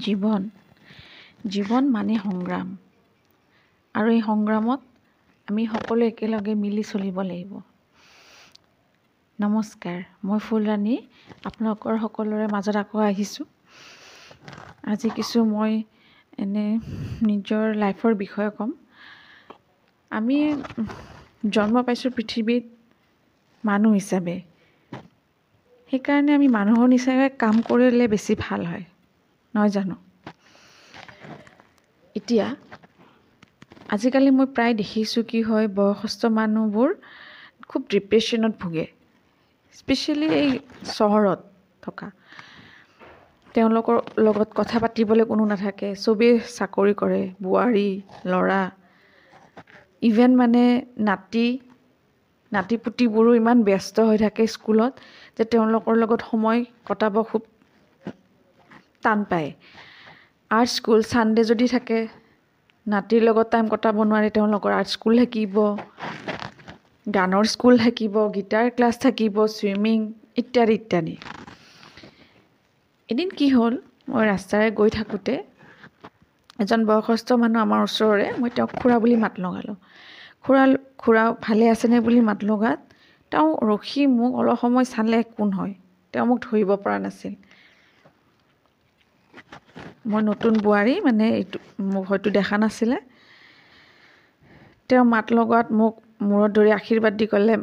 জীৱন। জীৱন মানে সংগ্ৰাম। আৰু এই সংগ্ৰামত আমি সকলোৱে একেলগে মিলি চলিব লাগিব। নমস্কাৰ মই ফুলৰাণী আপোনালোকৰ সকলোৰে মাজত আকৌ আহিছোঁ। আজি কিছু মই এনে নিজৰ লাইফৰ বিষয়ে ক'ম। আমি জন্ম পাইছোঁ পৃথিৱীত মানুহ হিচাপে। সেইকাৰণে আমি মানুহৰ নিচিনাকৈ কাম কৰিলে বেছি ভাল হয়। নহয় জানো? এতিয়া আজিকালি মই প্ৰায় দেখিছোঁ কি হয় বয়সস্থ মানুহবোৰ খুব ডিপ্ৰেশ্যনত ভোগে। স্পেচিয়েলি এই চহৰত থকা। তেওঁলোকৰ লগত কথা পাতিবলৈ কোনো নাথাকে। চবেই চাকৰি কৰে বোৱাৰী ল'ৰা। ইভেন মানে নাতি নাতিপুতিবোৰো ইমান ব্যস্ত হৈ থাকে স্কুলত যে তেওঁলোকৰ লগত সময় কটাব খুব টান পায়। আৰ্ট স্কুল ছানডে যদি থাকে নাতিৰ লগত টাইম কটাব নোৱাৰে তেওঁলোকৰ আৰ্ট স্কুল থাকিব গানৰ স্কুল থাকিব গীটাৰ ক্লাছ থাকিব চুইমিং ইত্যাদি ইত্যাদি। এদিন কি হ'ল মই ৰাস্তাৰে গৈ থাকোঁতে এজন বয়সস্থ মানুহ আমাৰ ওচৰৰে মই তেওঁক খুৰা বুলি মাত লগালোঁ। খুৰা খুৰা ভালে আছেনে বুলি মাত লগাত তেওঁ ৰখি মোক অলপ সময় চালে কোন হয় তেওঁ মোক ধৰিব পৰা নাছিল। মই নতুন বোৱাৰী মানে এইটো মোক হয়তো দেখা নাছিলে। তেওঁ মাত লগোৱাত মোক মূৰত ধৰি আশীৰ্বাদ দি ক'লে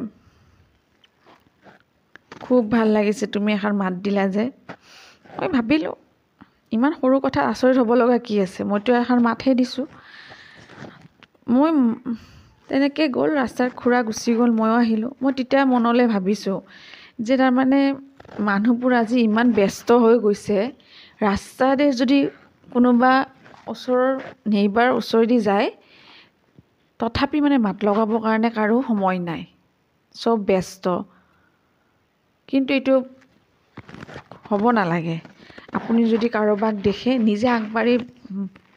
খুব ভাল লাগিছে তুমি এষাৰ মাত দিলা যে। মই ভাবিলোঁ ইমান সৰু কথাত আচৰিত হ'ব লগা কি আছে? মইতো এষাৰ মাতহে দিছোঁ। মই তেনেকৈ গ'ল ৰাস্তাত খুৰা গুচি গ'ল ময়ো আহিলোঁ। মই তেতিয়া মনলৈ ভাবিছোঁ যে তাৰমানে মানুহবোৰ আজি ইমান ব্যস্ত হৈ গৈছে। ৰাস্তাতে যদি কোনোবা ওচৰৰ নেইবাৰ ওচৰেদি যায় তথাপি মানে মাত লগাবৰ কাৰণে কাৰো সময় নাই। চব ব্যস্ত। কিন্তু এইটো হ'ব নালাগে। আপুনি যদি কাৰোবাক দেখে নিজে আগবাঢ়ি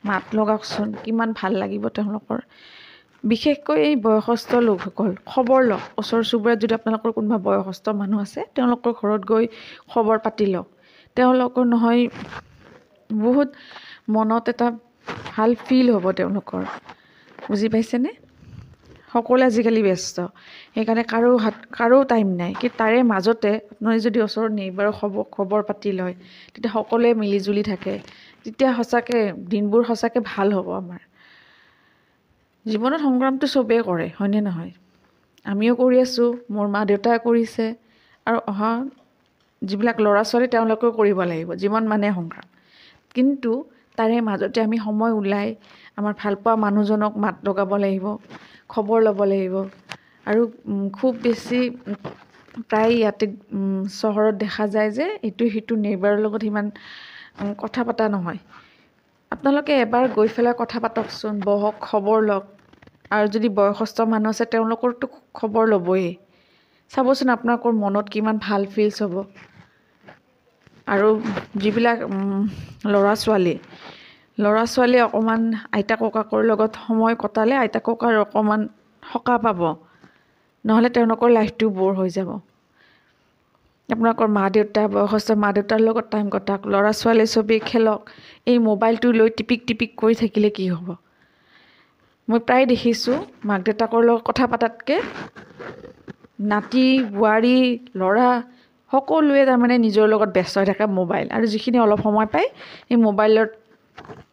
মাত লগাওকচোন কিমান ভাল লাগিব তেওঁলোকৰ। বিশেষকৈ এই বয়সস্থ লোকসকল খবৰ লওক। ওচৰ চুবুৰীয়াত যদি আপোনালোকৰ কোনোবা বয়সস্থ মানুহ আছে তেওঁলোকৰ ঘৰত গৈ খবৰ পাতি লওক। তেওঁলোকৰ নহয় বহুত মনত এটা ভাল ফিল হ'ব তেওঁলোকৰ। বুজি পাইছেনে? সকলোৱে আজিকালি ব্যস্ত। সেইকাৰণে কাৰো হাত কাৰো টাইম নাই। কিন্তু তাৰে মাজতে আপুনি যদি ওচৰৰ নেইবাৰৰ খবৰ খবৰ পাতি লয় তেতিয়া সকলোৱে মিলি জুলি থাকে। তেতিয়া সঁচাকৈ দিনবোৰ সঁচাকৈ ভাল হ'ব আমাৰ। জীৱনত সংগ্ৰামটো চবেই কৰে হয়নে নহয়? আমিও কৰি আছোঁ মোৰ মা দেউতাই কৰিছে আৰু অহা যিবিলাক ল'ৰা ছোৱালী তেওঁলোকেও কৰিব লাগিব জীৱন মানে সংগ্ৰাম। কিন্তু তাৰে মাজতে আমি সময় ওলাই আমাৰ ভালপোৱা মানুহজনক মাত লগাব লাগিব খবৰ ল'ব লাগিব আৰু খুব বেছি প্ৰায় ইয়াতে চহৰত দেখা যায় যে ইটো সিটো নেইবাৰৰ লগত সিমান কথা পতা নহয়। আপোনালোকে এবাৰ গৈ পেলাই কথা পাতকচোন বহক খবৰ লওক। আৰু যদি বয়সস্থ মানুহ আছে তেওঁলোকৰতো খবৰ ল'বই চাবচোন আপোনালোকৰ মনত কিমান ভাল ফিলছ হ'ব। আৰু যিবিলাক ল'ৰা ছোৱালী ল'ৰা ছোৱালীয়ে অকণমান আইতা ককাকৰ লগত সময় কটালে আইতা ককাৰ অকণমান সকাহ পাব। নহ'লে তেওঁলোকৰ লাইফটো ব'ৰ হৈ যাব। আপোনালোকৰ মা দেউতা বয়সস্থ মা দেউতাৰ লগত টাইম কটাওক ল'ৰা ছোৱালী চবেই খেলক এই মোবাইলটো লৈ টিপিক টিপিক কৰি থাকিলে কি হ'ব? মই প্ৰায় দেখিছোঁ মাক দেউতাকৰ লগত কথা পতাতকৈ নাতি বোৱাৰী ল'ৰা সকলোৱে তাৰমানে নিজৰ লগত ব্যস্ত হৈ থাকে মোবাইল আৰু যিখিনি অলপ সময় পায় সেই মোবাইলত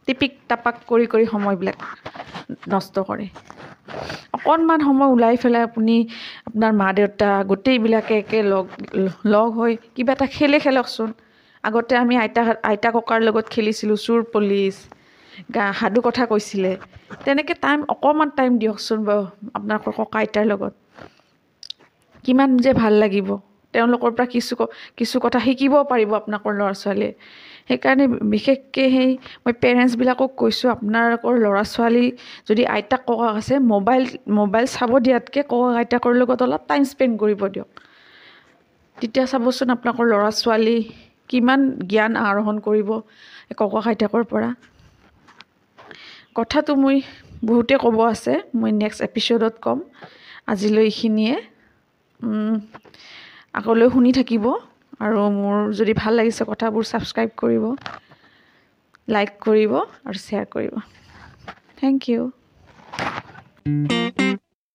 টিপিক টাপাক কৰি কৰি সময়বিলাক নষ্ট কৰে। অকণমান সময় ওলাই পেলাই আপুনি আপোনাৰ মা দেউতা গোটেইবিলাকে একে লগ লগ হৈ কিবা এটা খেলে খেলকচোন। আগতে আমি আইতা আইতা ককাৰ লগত খেলিছিলোঁ চোৰ পুলিচ গা সাধু কথা কৈছিলে। তেনেকৈ টাইম অকণমান টাইম দিয়কচোন বাৰু আপোনালোকৰ ককা আইতাৰ লগত। কিমান যে ভাল লাগিব। তেওঁলোকৰ পৰা কিছু কিছু কথা শিকিব পাৰিব আপোনালোকৰ ল'ৰা ছোৱালীয়ে। সেইকাৰণে বিশেষকৈ সেই মই পেৰেণ্টছবিলাকক কৈছোঁ আপোনালোকৰ ল'ৰা ছোৱালী যদি আইতাক ককাক আছে মোবাইল মোবাইল চাব দিয়াতকৈ ককাক আইতাকৰ লগত অলপ টাইম স্পেণ্ড কৰিব দিয়ক। তেতিয়া চাবচোন আপোনালোকৰ ল'ৰা ছোৱালী কিমান জ্ঞান আহৰণ কৰিব ককাক আইতাকৰ পৰা। কথাটো মই বহুতে ক'ব আছে মই নেক্সট এপিছ'ডত ক'ম। আজিলৈ এইখিনিয়ে। আগলৈ শুনি থাকিব আৰু মোৰ যদি ভাল লাগিছে কথাবোৰ ছাবস্ক্ৰাইব কৰিব লাইক কৰিব আৰু শ্বেয়াৰ কৰিব। Thank U